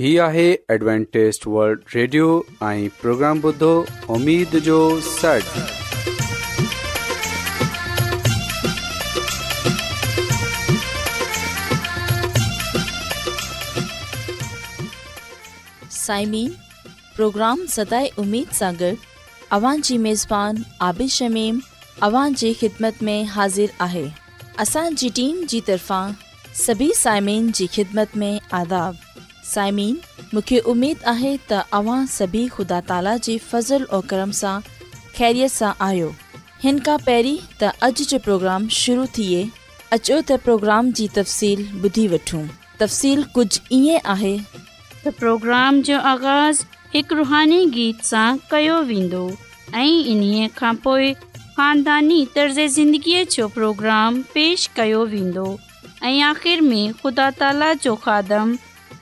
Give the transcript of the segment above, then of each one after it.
هي آهي Adventist World Radio ۽ programme بدھو اميد جو سڙ سائمين پروگرام سداي اميد सागर اوان جي ميزبان عابد شميم اوان جي خدمت ۾ حاضر آهي اسان جي ٽيم جي طرفان سڀي سائمين جي خدمت ۾ آداب साइमीन मूंखे उमेद आहे सभी ख़ुदा ताला जे फज़ल ऐं करम सां आहियो हिन खां पहिरीं त अॼु जो प्रोग्राम शुरू थिए अचो त प्रोग्राम जीफ़सील कुझु ईअं आहे रुहानी गीत सां कयो वेंदो वेंदो ताला जो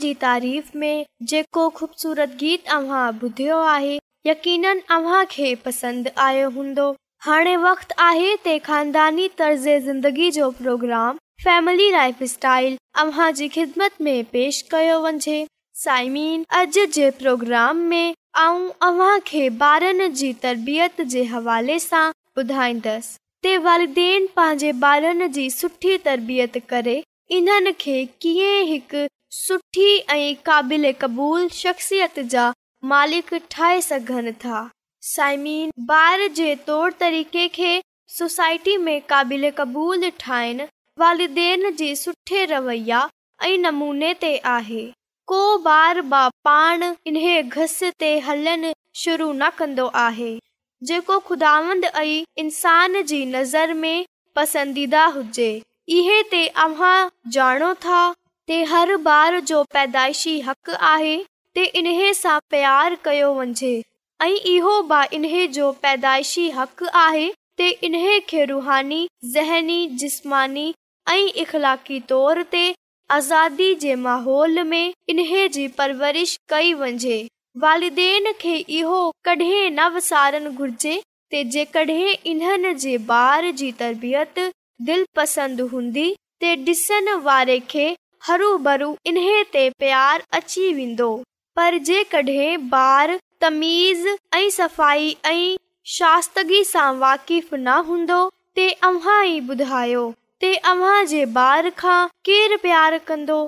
जेको ख़ूबसूरत जे हवाले सां ॿुधाईंदसि पंहिंजे ॿारनि जी सुठी तरबियत करे इन्हनि खे कीअं सुठी ऐं क़ाबिल क़बूल शख़्सियत जा मालिक ठाहे सघनि था साइमीन ॿार जे तौर तरीक़े खे सोसाइटी में क़ाबिल क़बूल ठाहिनि वालदेन जे सुठे रवैया ऐं नमूने ते आहे को बार ब पाण इन्हे घस ते हलणु शुरू न कंदो आहे जेको खुदांद इंसान जी नज़र में पसंदीदा हुजे इहे ॼाणो था ते हर ॿार जो पैदाशी हक़ आहे त इन्हे सां प्यारु कयो वञजे ऐं इहो इन्हे जो पैदाइशी हक़ आहे ते इन्हे रुहानी ज़हनी ऐं इख़लाक़ी तौर ते आज़ादी जे माहौल में इन्हे जी परवरिश कई वञजे वालिदेन खे इहो कॾहिं न विसारणु घुरिजे ते जेकॾहिं इन्हनि जे ॿार जी तरबियत दिलि पसंदि हूंदी ते ॾिसण वारे खे हरू भरू इन्हे ते प्यार अची वेंदो पर कढ़े बार, तमीज़ ऐं सफ़ाई ऐं शास्तगी सां वाक़िफ़ न हूंदो ॿुधायो ॿार खां केरु प्यारु कंदो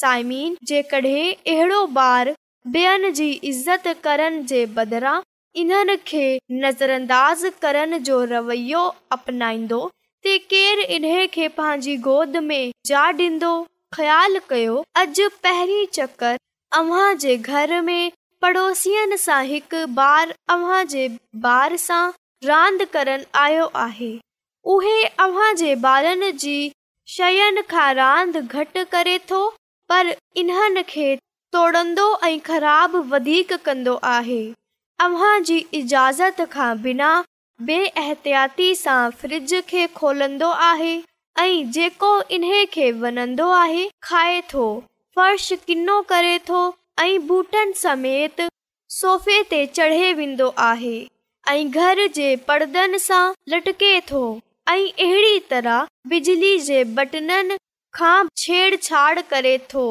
साइमीन जेकॾहिं अहिड़ो ॿार ॿियनि जी इज़त करण जे बदिरां इन्हनि खे नज़र करण जो रवैयो अपनाईंदो ते केरु खे पंहिंजी गोद में जा डींदो ख़्यालु कयो अॼु पहिरीं चकर अव्हां जे घर में पड़ोसियुनि सां हिकु ॿारु अव्हां जे ॿार सां रांदि करणु आयो आहे उहे ॿारनि जी शयुनि खां रांदि घटि करे थो पर इन्हनि खे तोड़ंदो ऐं ख़राब वधीक कंदो आहे अव्हां जी इजाज़त खां बिना बे एहतियाती सां फ्रिज खे खोलंदो आहे ऐं जेको इन्हे खे वणंदो आहे खाए थो फर्श किनो करे थो ऐं बूटन समेत सोफ़े ते चढ़े वेंदो आहे ऐं घर जे परदनि सां लटके थो ऐं अहिड़ी तरह बिजली जे बटणनि खां छेड़छाड़ करे थो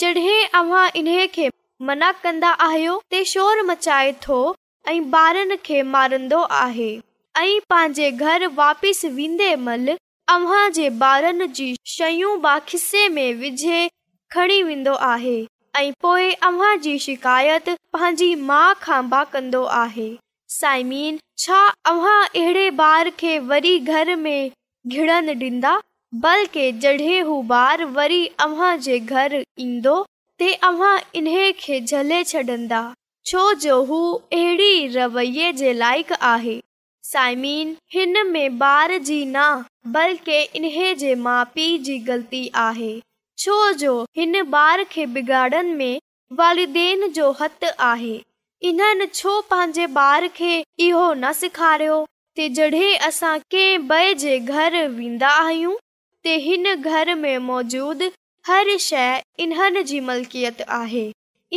जॾहिं अव्हां इन्हे मना कंदा आहियो त शोर मचाए थो ऐं ॿारनि खे मारंदो आहे ऐं पंहिंजे घर वापसि वेंदे महिल अव्हां जे ॿारनि जी शयूं बाखिसे में विझे खणी वेंदो आहे ऐं पोएं अव्हां जी शिकायत पंहिंजी माउ खां बि कंदो आहे साइमीन छा अव्हां अहिड़े ॿार खे वरी घर में घिणनि ॾींदा बल्कि जॾहिं हू ॿार वरी अव्हां जे घर ईंदो ते अव्हां इन्हे खे झले छॾींदा छो जो हू अहिड़ी रवै जे लाइक़ु आहे साइमिन हिन में ॿार जी न बल्कि इन्हे जे माउ पीउ जी ग़लती आहे छो जो हिन ॿार खे बिगाड़नि में वालिदेन जो हथु आहे इन्हनि छो पंहिंजे ॿार खे इहो न सेखारियो की जॾहिं असां कंहिं ॿ जे घर वेंदा आहियूं त हिन घर में मौजूदु हर शइ इन्हनि जी मलकियत आहे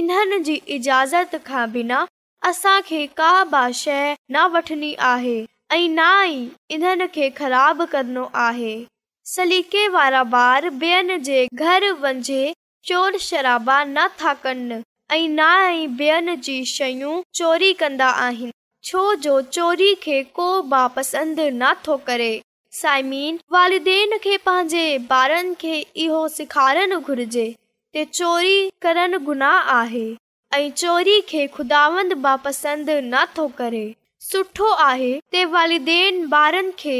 इन्हनि जी इजाज़त खां बिना असांखे का बि शइ न वठणी आहे ऐं ना ई इन्हनि खे ख़राब करणो आहे सलीके वारा ॿार ॿियनि जे घर वञे शोर शराबा नथा कनि ऐं न ई ॿियनि जी शयूं चोरी कंदा आहिनि छो जो चोरी खे को बि पसंदि नथो करे साइमिन वालदेन खे पंहिंजे ॿारनि खे इहो सेखारणु घुर्जे के चोरी करणु गुनाह आहे ऐं चोरी खे खुदावंद खुदांदा पसंदि नथो करे सुठो आहे ते वालिदेन ॿारनि खे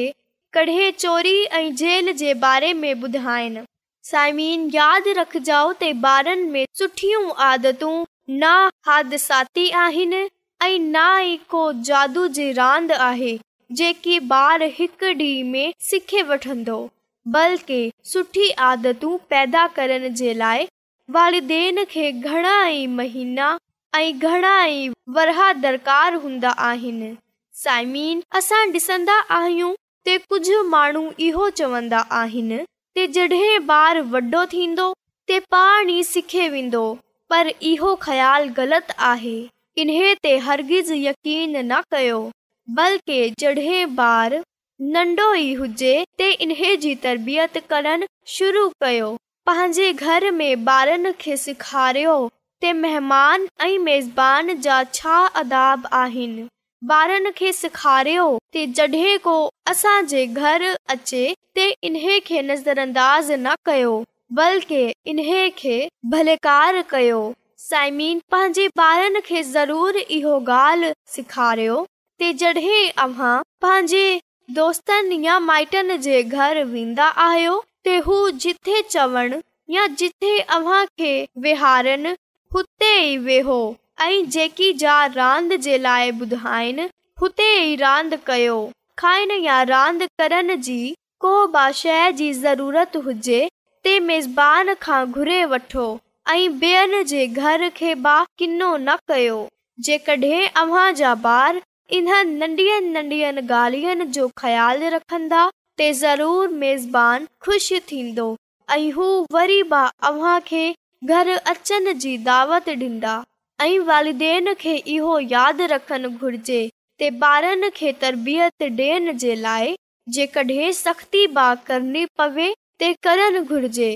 कढे चोरी ऐं जेल जे बारे में ॿुधाइनि साइमीन यादि रखजाओ ते ॿारनि में सुठियूं आदतूं न हादसाती आहिनि ऐं न ई को जादू जी रांदि आहे जेकी ॿार हिकु ॾींहं में सिखे वठंदो बल्कि सुठी आदतूं पैदा करण जे लाइ वारिदारु हूंदा आहिनि कुझु माण्हू इहो चवंदा आहिनि पाण ई सिखियो वेंदो पर इहो ख़्यालु ग़लति आहे इन ते हरगिज़ यकीन न कयो बल्कि जॾहिं ॿार नंढो ई हुजे त इन्हे जी तरबियत करणु शुरू कयो पंहिंजे घर में सेखारियो अदाब आहिनि ॿारनि खे सेखारियो बल्कि भलेकार कयो साईमीन पंहिंजे ॿारनि खे ज़रूरु इहो ॻाल्हि सेखारियो पंहिंजे दोस्तनि या माइटनि जे घर वेंदा आहियो ते हू जिथे चवनि या जिथे अव्हां खे वेहारनि हुते ई वेहो ऐं जेकी जा रांदि ॿुधाइनि हुते ई रांदि कयो रांदि करण जी को बि जी ज़रूरत हुजे घुरे वठो ऐं ॿियनि जे घर खे ब किनो न कयो जेकॾहिं अव्हां जा ॿार इन्हनि नंढियुनि नंढियुनि गाल्हियुनि जो ख़्यालु रखंदा ते जरूर मेज़बान ख़ुशि थींदो ऐं हू वरी बि घर अचनि जी दावत ॾींदा ऐं वालदेन खे इहो यादि रखणु घुर्जे ते ॿारनि खे तरबियत ॾियण जे लाइ जेकॾहिं सख़्ती ब करणी पवे ते करणु घुर्जे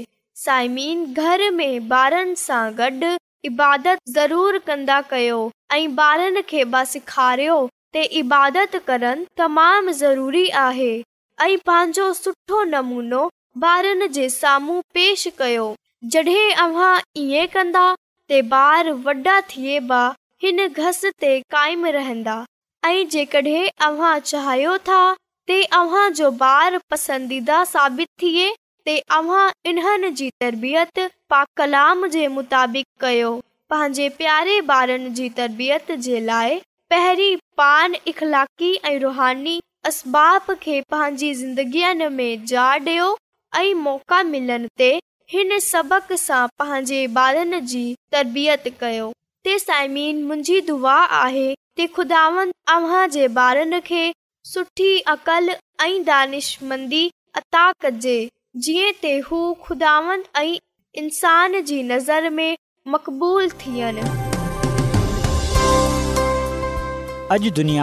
साइमीन घर में ॿारनि सां गॾु इबादत ज़रूरु कंदा कयो ऐं ॿारनि खे बि सेखारियो त इबादत करनि तमामु ज़रूरी आहे पंहिंजो सुठो नमूनो ॿारनि जे साम्हूं पेश कयो जॾहिं अव्हां ईअं कंदा ते बार वॾा थिए बा हिन घस ते काइम रहंदा ऐं जेकॾहिं अव्हां चाहियो था अव्हां जो ॿार पसंदीदा साबित थिए अव्हां इन्हनि जी तरबियत पा कलाम जे मुताबिक़ कयो पंहिंजे प्यारे ॿारनि जी तरबियत जे लाइ पहिरीं पान इख़लाक़ी ऐं रुहानी बाबप खे पंहिंजी ज़िंदगीअ में जा ॾियो ऐं मौक़ा मिलनि ते हिन सबक़ सां पंहिंजे ॿारनि जी तरबियत कयो ते ख़ुदा عطا दानिश मंदी अता कजे जीअं ते انسان खुदावंद इंसान जी नज़र में मक़बूल थियनि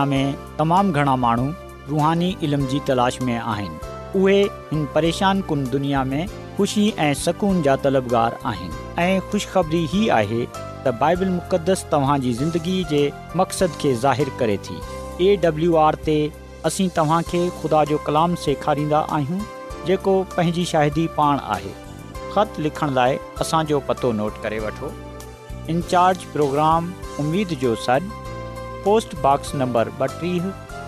में تمام घणा माण्हू रुहानी इल्म जी तलाश में आहिनि उहे हिन परेशान कुन दुनिया में ख़ुशी ऐं सुकून जा तलबगार आहिनि ऐं ख़ुशिखबरी ई आहे त बाइबिल मुक़दस तव्हांजी ज़िंदगी जे मक़सद खे ज़ाहिर करे थी ए डब्लू आर ते असीं तव्हांखे ख़ुदा जो कलाम सेखारींदा आहियूं जेको पंहिंजी शाहिदी पाण आहे ख़तु लिखण लाइ असांजो पतो नोट करे वठो इनचार्ज प्रोग्राम उमेद जो सर पोस्ट बॉक्स नंबर ॿटीह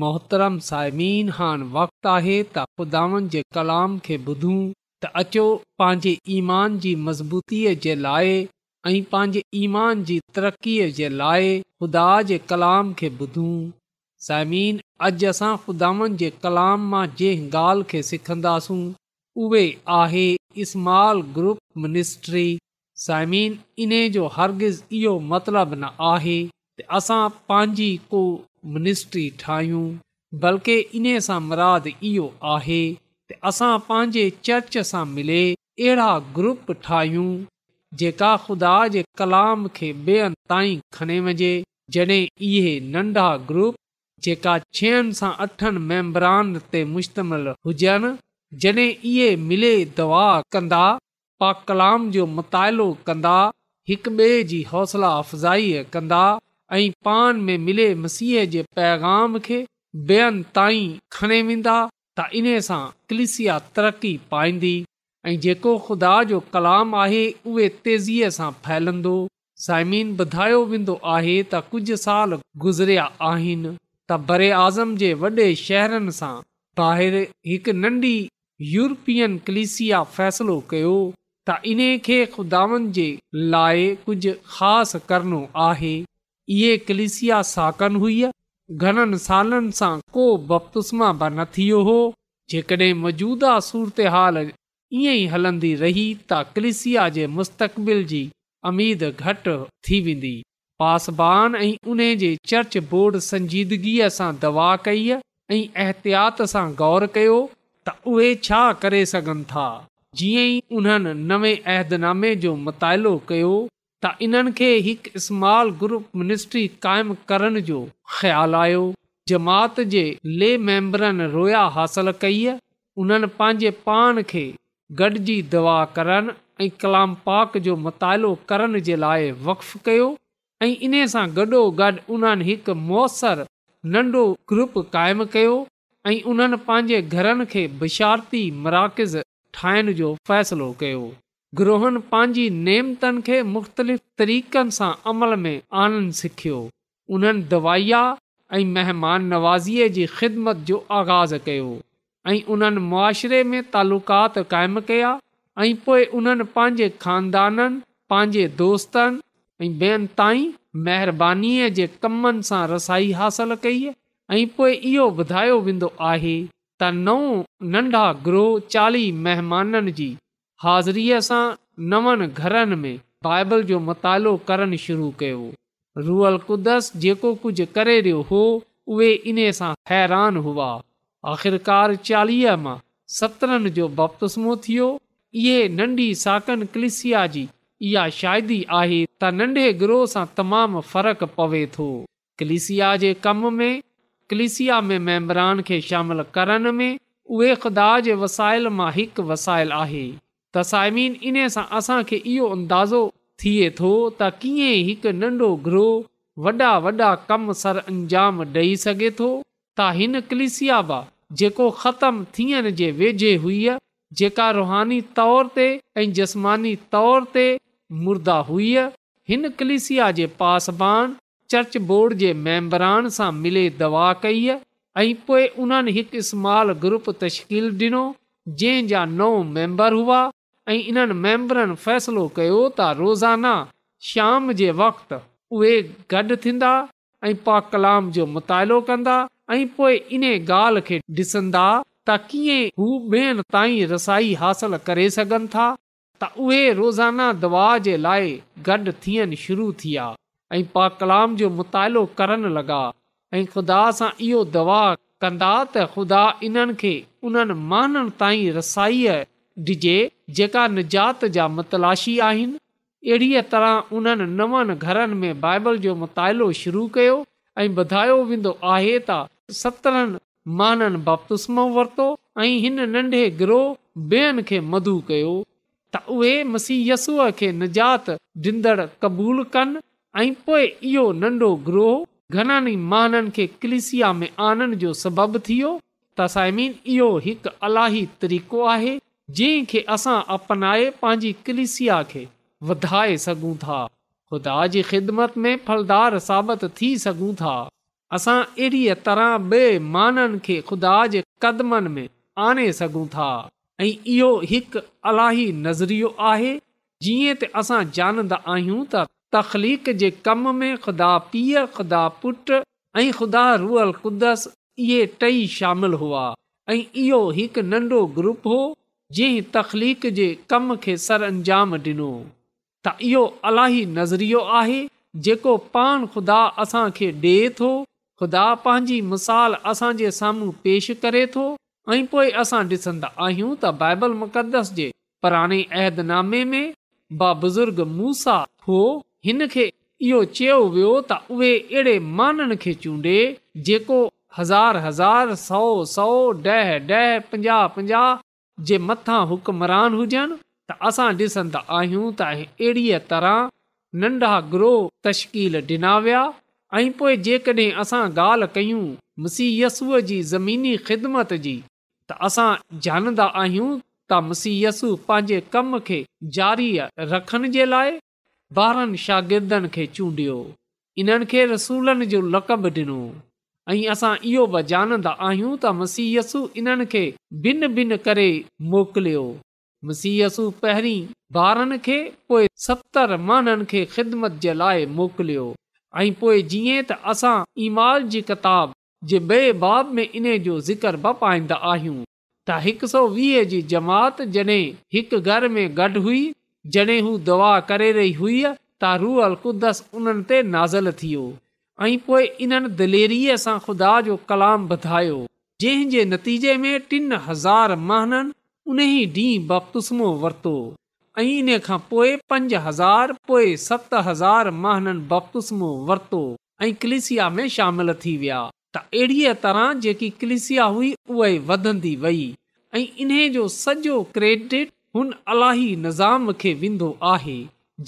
मोहतरम सायमिन हान वक़्तु आहे त खुदानि जे कलाम खे ॿुधूं त अचो पंहिंजे ईमान जी मज़बूतीअ जे लाइ ऐं पंहिंजे ईमान जी तरक़ीअ जे लाइ ख़ुदा जे कलाम खे ॿुधूं साइमन अॼु असां ख़ुदावनि जे कलाम मां जंहिं ॻाल्हि खे सिखंदासूं उहे आहे ग्रुप मिनिस्ट्री साइमिन इन जो हरगिज़ इहो मतिलबु न आहे असां पंहिंजी को मिनिस्ट्री ठाहियूं बल्कि इन सां मुराद इहो आहे त असां पंहिंजे चर्च सां मिले अहिड़ा ग्रुप ठाहियूं जेका ख़ुदा जे कलाम खे ॿियनि ताईं खणे वञे जॾहिं इहे नंढा ग्रुप जेका छहनि सां अठनि मेंबरनि ते मुश्तमिल हुजनि जॾहिं इहे मिले दवा कंदा पा कलाम जो मुतालो कंदा हिकु ॿिए जी हौसला अफजाई कंदा ऐं पान में मिले मसीह जे पैगाम खे ॿियनि ताईं खणे वेंदा त इन्हे सां कलिसिया तरक़ी पाईंदी ऐं जेको खुदा जो कलाम आहे उहे तेज़ीअ सां फैलंदो साइमीन ॿुधायो वेंदो आहे त कुझु साल गुज़रिया आहिनि त आज़म जे वॾे शहरनि सां ॿाहिरि हिकु नंढी यूरोपियन कलिसिया फ़ैसिलो कयो त इन्हीअ खे खुदानि जे लाइ कुझु ख़ासि करणो आहे इहे कलिसिया साकन हुई घणनि सालनि सां को बपतुस्मा बि न थियो हो जेकड॒हिं मौजूदा सूरत हाल ईअं ई हलंदी रही त क्लिसिया जे मुस्तक़बिल जी अमीद घटि थी वेंदी पासबान ऐं उन्हे जे चर्च बोर्ड संजीदगीअ सां दवा कई ऐं एहतियात सां ग़ौर कयो त उहे छा करे सघनि था जीअं ई उन्हनि नवे अहदनामे जो मुतालो कयो त इन्हनि खे हिकु स्माल ग्रुप मिनिस्ट्री क़ाइमु करण जो ख़्यालु आयो जमात जे ले मेम्बरनि रोया हासिल कई उन्हनि पंहिंजे पाण खे गॾिजी दवा करण ऐं पाक जो मुतालो करण जे लाइ कयो ऐं इन सां गॾोगॾु उन्हनि हिकु मुयसरु नंढो ग्रुप क़ाइमु कयो ऐं उन्हनि पंहिंजे घरनि खे बशारती मराक़ज़ ठाहिण जो फ़ैसिलो कयो گروہن पंहिंजी नेमतनि खे मुख़्तलिफ़ तरीक़नि सां अमल में आणणु सिखियो उन्हनि दवाइया ऐं महिमान नवाज़ीअ जी ख़िदमत जो आगाज़ कयो ऐं उन्हनि मुआशिरे में तालुक़ात क़ाइमु कया ऐं पोइ उन्हनि पंहिंजे खानदाननि पंहिंजे दोस्तनि ऐं ॿियनि ताईं जे कमनि सां रसाई हासिल कई ऐं पोइ इहो ॿुधायो वेंदो आहे त नंढा ग्रोह चालीह महिमाननि जी हाज़िरीअ सां नवनि घरनि में बाइबल जो मतालो करणु शुरू कयो रुअल कुदस जेको कुझु करे रहियो हो उहे इन सां हैरान हुआ आख़िरकार चालीह मां सत्रहनि जो बपतस्मो थियो इहे नंढी साकनि क्लिसिया जी इहा शाइदी आहे त नंढे ग्रोह सां तमामु फ़र्क़ु पवे थो क्लिसिया जे कम में क्लिसिया में मेम्बरान खे शामिलु करण में उहे ख़ुदा जे वसाइल मां हिकु वसाइल आहे तसाइमीन इन सां असां खे इहो अंदाज़ो थिए थो त कीअं हिकु नंढो ग्रोह वॾा वॾा कम सर अंजाम ॾेई सघे थो त हिन कलिसियाबा जेको ख़तमु थियण जे वेझे हुई जेका रुहानी तौर ते ऐं जस्मानी तौर ते मुर्दा हुई हिन कलिसिया जे पासबान चर्च बोर्ड जे मेंम्बरान सां मिले दवा कई आहे ऐं पोइ उन्हनि हिकु ग्रुप तश्कील डि॒नो जंहिं जा नओं मेम्बर हुआ ऐं इन्हनि मेंबरनि फ़ैसिलो कयो त रोज़ाना शाम जे वक़्तु उहे गॾु थींदा ऐं पा कलाम जो मुतालो कंदा ऐं पोइ इन ॻाल्हि खे ॾिसंदा त कीअं हू ॿियनि ताईं रसाई हासिलु करे सघनि था त उहे रोज़ाना दवा जे लाइ गॾु थियनि शुरू थी ऐं पा कलाम जो मुतालो करण लॻा ऐं ख़ुदा सां इहो दवा कंदा त ख़ुदा इन्हनि खे उन्हनि माननि ताईं रसाईअ जेका निजात जा मतलाशी आहिनि अहिड़ीअ तरह उन्हनि नवनि घरनि में बाइबल जो मुतालो शुरू कयो ऐं ॿुधायो वेंदो आहे त सत्रहनि माननि बप्तसमो वरितो ऐं हिन नंढे ग्रोह ॿियनि खे मधु कयो त उहे मसीयसूअ खे निजात ॾिंदड़ क़बूल कनि ऐं पोइ इहो नंढो ग्रोह घणनि महाननि खे कलिसिया में आनण जो सबब थियो वियो तसाइमीन इहो हिकु अलाही तरीक़ो आहे जंहिं खे असां अपनाए पंहिंजी कलिसिया खे वधाए सघूं था खुदा जी ख़िदमत में फलदार साबित थी सघूं था असां अहिड़ीअ तरह माननि खे खुदा जे कदमनि में आणे सघूं था ऐं इहो हिकु अलाही नज़रियो आहे जीअं त असां ॼाणंदा आहियूं त तख़लीक़ुदा पीउ ख़ुदा पुट ऐं खुदा रुअल क़ुदस इहे टई शामिल हुआ ऐं इहो हिकु नंढो ग्रुप हो जंहिं तख़लीक़राम ॾिनो त इहो अलाही नज़रियो आहे जेको पाण ख़ुदा असांखे ॾे थो ख़ुदा पंहिंजी मिसाल असांजे साम्हूं पेश करे थो ऐं पोए असां ॾिसंदा आहियूं त बाइबल मुक़दस जे पुराणे अहदनामे में बुज़ुर्ग मूसा हो हिन खे इहो चयो वियो त उहे अहिड़े माननि खे चूंडे जेको हज़ार हज़ार सौ सौ ॾह ॾह पंजाहु पंजाहु जे मथां हुकमरान हुजनि त असां ॾिसंदा आहियूं त अहिड़ीअ तरह नंढा ग्रोह तश्कील ॾिना विया ऐं पोइ जेकॾहिं असां ॻाल्हि कयूं मुसीयसुअ जी ज़मीनी ख़िदमत जी त असां जानंदा आहियूं त मुसीयसु पंहिंजे कम खे ज़ारी रखण जे लाइ ॿारहनि शागिर्दनि खे चूंडियो इन्हनि खे रसूलनि जो लक़ब ॾिनो ऐं असां इहो बि ॼाणंदा आहियूं त मसीयसु इन्हनि खे भिन भिन करे मोकिलियो مسیح पहिरीं ॿारनि खे पोइ सतरि माण्हुनि खे ख़िदमत जे लाइ मोकिलियो ऐं पोइ जीअं त असां ایمال जी किताब जे ॿे बाब में इन जो ज़िक्र ब पाईंदा आहियूं त हिकु सौ वीह जी जमात जॾहिं हिक घर में गॾु हुई जॾहिं हू दुआ करे रही हुई त रूअल क़ुदस उन्हनि ते ऐं पोइ इन्हनि दिलेरी सां ख़ुदा जो कलाम वधायो जंहिं जे नतीजे में टिन हज़ार महननि उन ई ॾींहुं बपतुस्मो वरितो ऐं इन खां पोइ पंज हज़ार पोइ सत हज़ार बख़्तुसमो वरितो ऐं कलिसिया में शामिल थी विया त अहिड़ीअ तरह जेकी कलिसिया हुई उहे वधंदी वेई ऐं इन्हीअ जो सॼो क्रेडिट हुन अलाही निज़ाम खे वेंदो आहे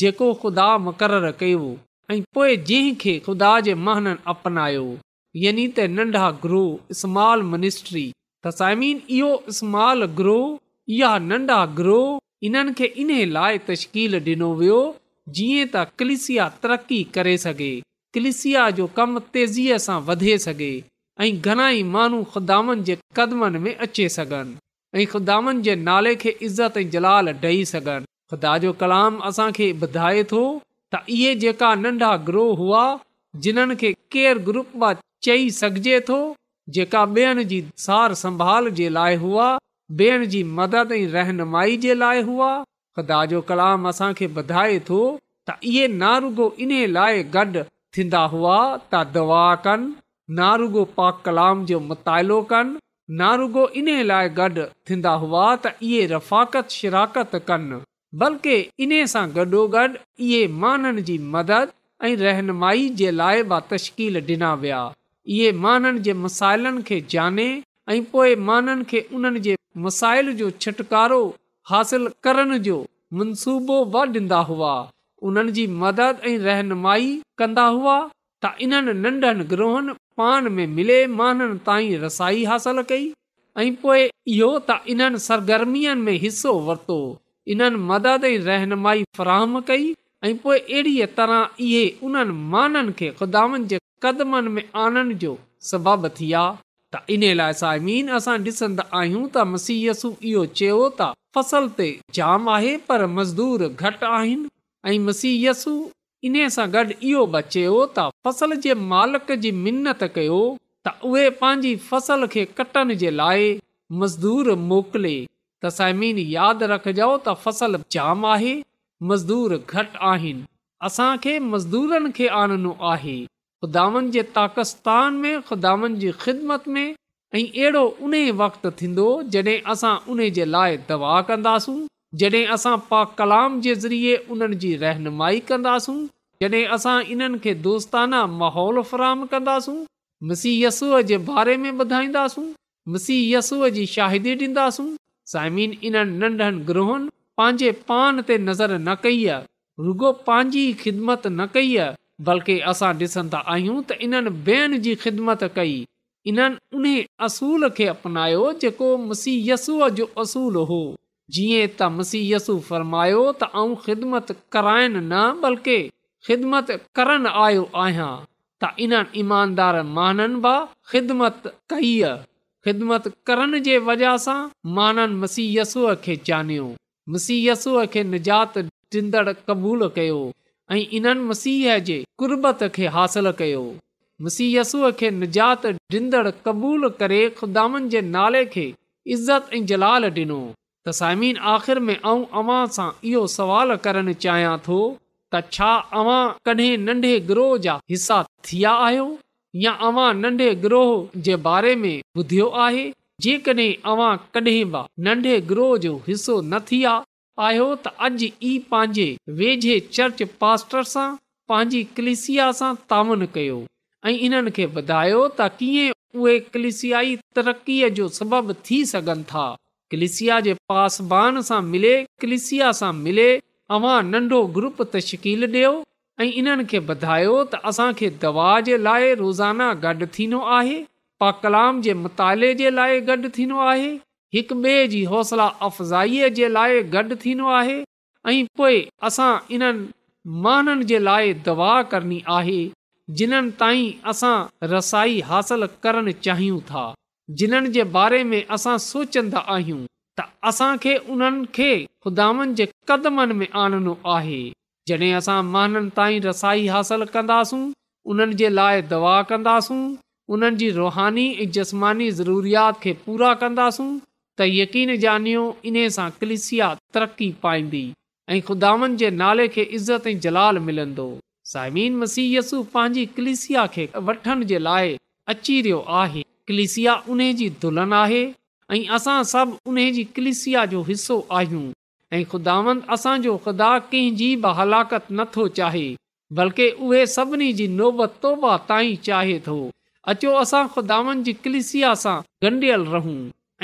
जेको ख़ुदा मुक़रर कयो पोइ जंहिं खे ख़ुदा जे महननियो यानी त नंढा ग्रोह मिनिस्ट्री त साइमीन इहो ग्रोहाल ग्रोह इहा नंढा ग्रोह इन्हनि खे इन लाइ ॾिनो वियो जीअं त कलिसिया तरक़ी करे सघे कलिसिया जो कमु तेज़ीअ सां वधे सघे ऐं घणाई माण्हू ख़ुदानि जे कदमनि में अचे सघनि ऐं ख़ुदानि जे नाले खे इज़त ऐं जलाल ॾेई सघनि ख़ुदा जो कलाम असांखे ॿुधाए थो त इहे जेका नंढा ग्रूह हुआ जिन्हनि खे केरु ग्रुप मां चई सघिजे थो जेका ॿियनि जी सार संभाल जे लाइ हुआ ॿियनि जी रहनुमाई जे लाइ हुआ ख़ुदा जो कलाम असांखे ॿुधाए थो त इहे नारुगो इन लाइ गॾु हुआ त दवा कनि नारुगो पाक कलाम जो मुतालो कनि नारुगो इन लाइ गॾु त इहे रफ़ाकत शिराकत कनि बल्कि इन सां गॾोगॾु इहे माननि जी मदद ऐं रहनुमाई जे लाइ तशकील ॾिना विया इहे माननि जे मसाइलनि खे ॼाणे ऐं पोएं माननि खे उन्हनि जे मसाइल जो छुटकारो हासिल करण जो मनसूबो बि ॾींदा हुआ उन्हनि जी मदद ऐं रहनुमाई कंदा हुआ त इन्हनि नंढनि ग्रोहनि पान में मिले माननि ताईं रसाई हासिल कई ऐं पोइ इहो त इन्हनि सरगर्मीअ में हिसो वरितो इन्हनि मदद जी रहनुमाई फरहम कई ऐं पोए अहिड़ीअ तरह इहे उन्हनि माननि खे ख़ुदानि जे क़दमनि में जो सबब थी आहे त इन लाइ साइमीन असां ॾिसंदा आहियूं त मसीयसु इहो चयो त फसल ते जाम आहे पर मज़दूर घटि आहिनि ऐं मसीयसु इन सां गॾु इहो बि चयो त फसल जे मालिक जी मिनत कयो त उहे पंहिंजी फसल खे कटण जे लाइ मज़दूर मोकिले त समीन यादि रखिजो त फ़सल जाम आहे मज़दूर घटि आहिनि असांखे मज़दूरनि खे आनणो आहे खुदावनि जे ताकिस्तान में खुदावनि जी ख़िदमत में ऐं अहिड़ो उन वक़्तु थींदो जॾहिं असां उन जे लाइ दवा कंदासूं जॾहिं असां पा कलाम जे ज़रिए उन्हनि जी रहनुमाई कंदासूं जॾहिं असां इन्हनि खे दोस्ताना माहौल फराहम कंदासूं मिसी यसूअ जे बारे में ॿुधाईंदासूं मिसी यस्सूअ जी शाहिदी ॾींदासूं साइमिन इन्हनि नंढनि ग्रोहनि पंहिंजे पान ते नज़र न कई आहे रुगो पंहिंजी ख़िदमत न कई आहे बल्कि असां ॾिसंदा आहियूं त इन्हनि ॿियनि जी ख़िदमत कई इन्हनि उन असूल खे अपनायो जेको मुसीयसूअ जो असूल हो जीअं त मुसीयसु फरमायो त आऊं ख़िदमत कराइनि न बल्कि ख़िदमत करण आयो आहियां त इन्हनि ईमानदार माननि बि ख़िदमत कई आहे ख़िदमत करण जे वजह सां माननि मसीयसूअ खे जानयो मुसीयसूअ खे निजात ॾींदड़ क़बूलु कयो ऐं इन्हनि मसीह जे हासिलु कयो मुसीयसूअ खे निजात ॾींदड़ क़बूलु करे ख़ुदानि जे नाले खे इज़त ऐं जलाल ॾिनो त सामीन आख़िर में इहो सवाल करणु चाहियां थो त छा अवां कॾहिं नंढे ग्रोह जा हिसा थिया आहियो या अवां नंढे ग्रोह जे बारे में ॿुधियो आहे जेकॾहिं अवां कॾहिं बि नंढे ग्रोह जो हिसो न थिया आहियो त अॼु ई पंहिंजे वेझे चर्च पास्टर सां पंहिंजी कलिसिया सां तामिन कयो ऐं इन्हनि खे ॿुधायो त कीअं उहे क्लिसियाई तरक़ीअ जो सबब थी सघनि था कलिसिया जे पासबान सां मिले कलिसिया सां मिले अव्हां नंढो ग्रुप तशकील ॾियो ऐं इन्हनि खे ॿुधायो त असांखे दवा जे लाइ रोज़ाना गॾु थींदो आहे کلام कलाम जे मताले जे लाइ गॾु थींदो आहे हिकु ॿिए जी हौसला अफ़ज़ाई जे लाइ गॾु थींदो आहे ऐं पोइ असां इन्हनि माननि जे लाइ दवा करणी आहे जिन्हनि ताईं असां रसाई हासिल करणु चाहियूं था जिन्हनि जे बारे में असां सोचंदा आहियूं त असांखे उन्हनि खे ख़ुदानि जे क़दमनि में आणिनो आहे जॾहिं असां महाननि ताईं रसाई हासिलु कंदासूं उन्हनि जे लाइ दवा कंदासूं उन्हनि जी रुहानी ऐं जस्मानी ज़रूरियात खे पूरा कंदासूं त यकीन जानियो इन सां कलिसिया तरक़ी पाईंदी ऐं खुदावनि जे नाले खे इज़त ऐं जलाल मिलंदो साइमीन मसीयसु पंहिंजी कलिसिया खे वठण जे लाइ अची रहियो आहे कलिसिया उन जी दुल्हन आहे ऐं असां सभु उन जी कलिसिया जो हिसो आहियूं ऐं ख़ुदावंद असांजो ख़ुदा कंहिंजी बि हलाकत नथो चाहे बल्कि उहे सभिनी जी नोबत तोबा ताईं चाहे थो अचो असां ख़ुदावंद जी कलिसिया सां ॻंढियल रहूं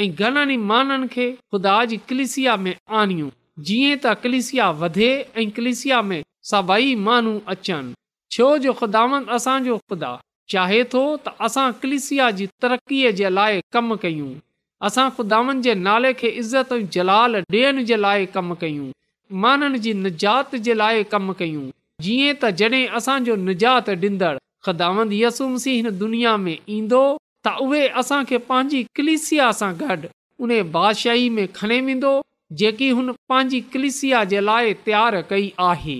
ऐं घणनि ई माननि खे ख़ुदा जी कलिसिया में आणियूं जीअं त कलिसिया वधे ऐं कलिसिया में सभई माण्हू अचनि छो जो ख़ुदावंद असांजो ख़ुदा चाहे थो त असां कलिसिया जी तरक़ीअ जे लाइ कमु कयूं असां ख़ुदान जे नाले खे इज़त ऐं जलाल ॾियण जे लाइ कमु कयूं माननि जी निजात जे लाइ कमु कयूं जीअं त जॾहिं असांजो निजात ॾींदड़ ख़ुदावंदसूमसी हिन दुनिया में ईंदो त उहे असांखे पंहिंजी कलिसिया सां गॾु उन बादशाही में खणी वेंदो जेकी हुन पंहिंजी कलिसिया जे लाइ तयारु कई आहे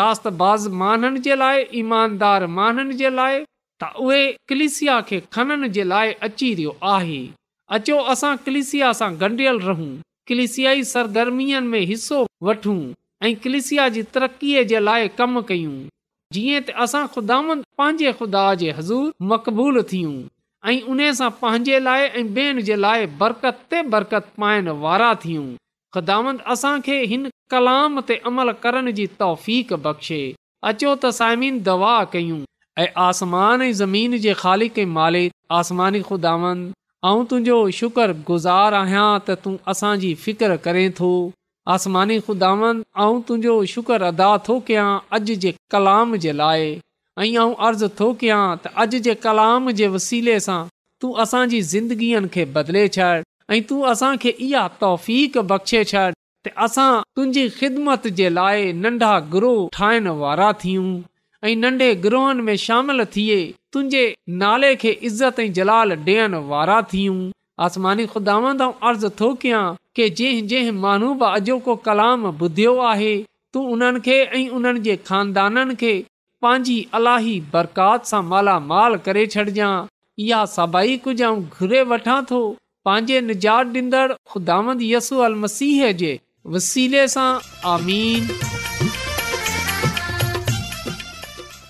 रात बाज़ माननि जे लाइ ईमानदार माननि जे लाइ त उहे कलिसिया खे खणण जे लाइ अची वियो आहे अचो असां कलिसिया सां ॻंढियल रहूं कलिसियाई सरगर्मीअ में हिसो वठूं ऐं कलिसिया जी तरक़ीअ जे लाइ कम कयूं जीअं ख़ुदा पंहिंजे खुदा मक़बूल थियूं ऐं उन सां पंहिंजे लाइ ऐं ॿियनि जे लाइ बरकत ते बरकत पाइण वारा थियूं ख़ुदा असांखे हिन कलाम ते अमल करण जी तौफ़ बख़्शे अचो त साइमीन दवा कयूं ऐं आसमान ज़मीन जे ख़ालिक माले आसमानी खुदा ऐं तुंहिंजो शुकुर गुज़ार आहियां त तूं असांजी फ़िकर करें थो आसमानी ख़ुदान ऐं तुंहिंजो शुक्र अदा थो कयां अॼु जे कलाम जे लाइ ऐं अर्ज़ु थो कयां त अॼु जे कलाम जे वसीले सां तूं असांजी ज़िंदगीअ खे बदिले छॾि ऐं तूं असांखे इहा तौफ़ बख़्शे छॾ त असां तुंहिंजी ख़िदमत जे लाइ नंढा ग्रोह ठाहिण वारा थियूं ऐं नंढे ग्रोहनि में शामिलु थिए तुंहिंजे नाले खे इज़त ऐं जलाल ॾियण वारा थियूं आसमानी ख़ुदा अर्ज़ु थो कयां के जंहिं जंहिं महनू बि अॼोको कलाम ॿुधियो आहे तूं उन्हनि खे ऐं उन्हनि जे ख़ानदाननि खे पंहिंजी अलाही बरकात सां मालामाल करे छॾिजांइ इहा सभई कुझु घुरे वठां थो पंहिंजे निजात ॾींदड़ ख़ुदा यसू अल जे वसीले सां आमीन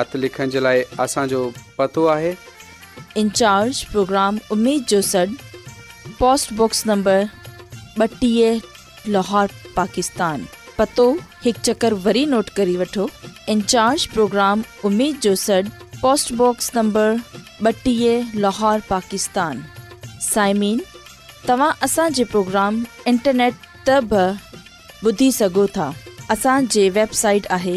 इन प्रोग्राम पोस्टबॉक्स नंबर पतो हिकु चकर वरी नोट करे वठो प्रोग्राम लाहौर पाकिस्तान साइमीन तव्हां असांजे प्रोग्राम इंटरनेट त ॿुधी सघो था असांजे वेबसाइट आहे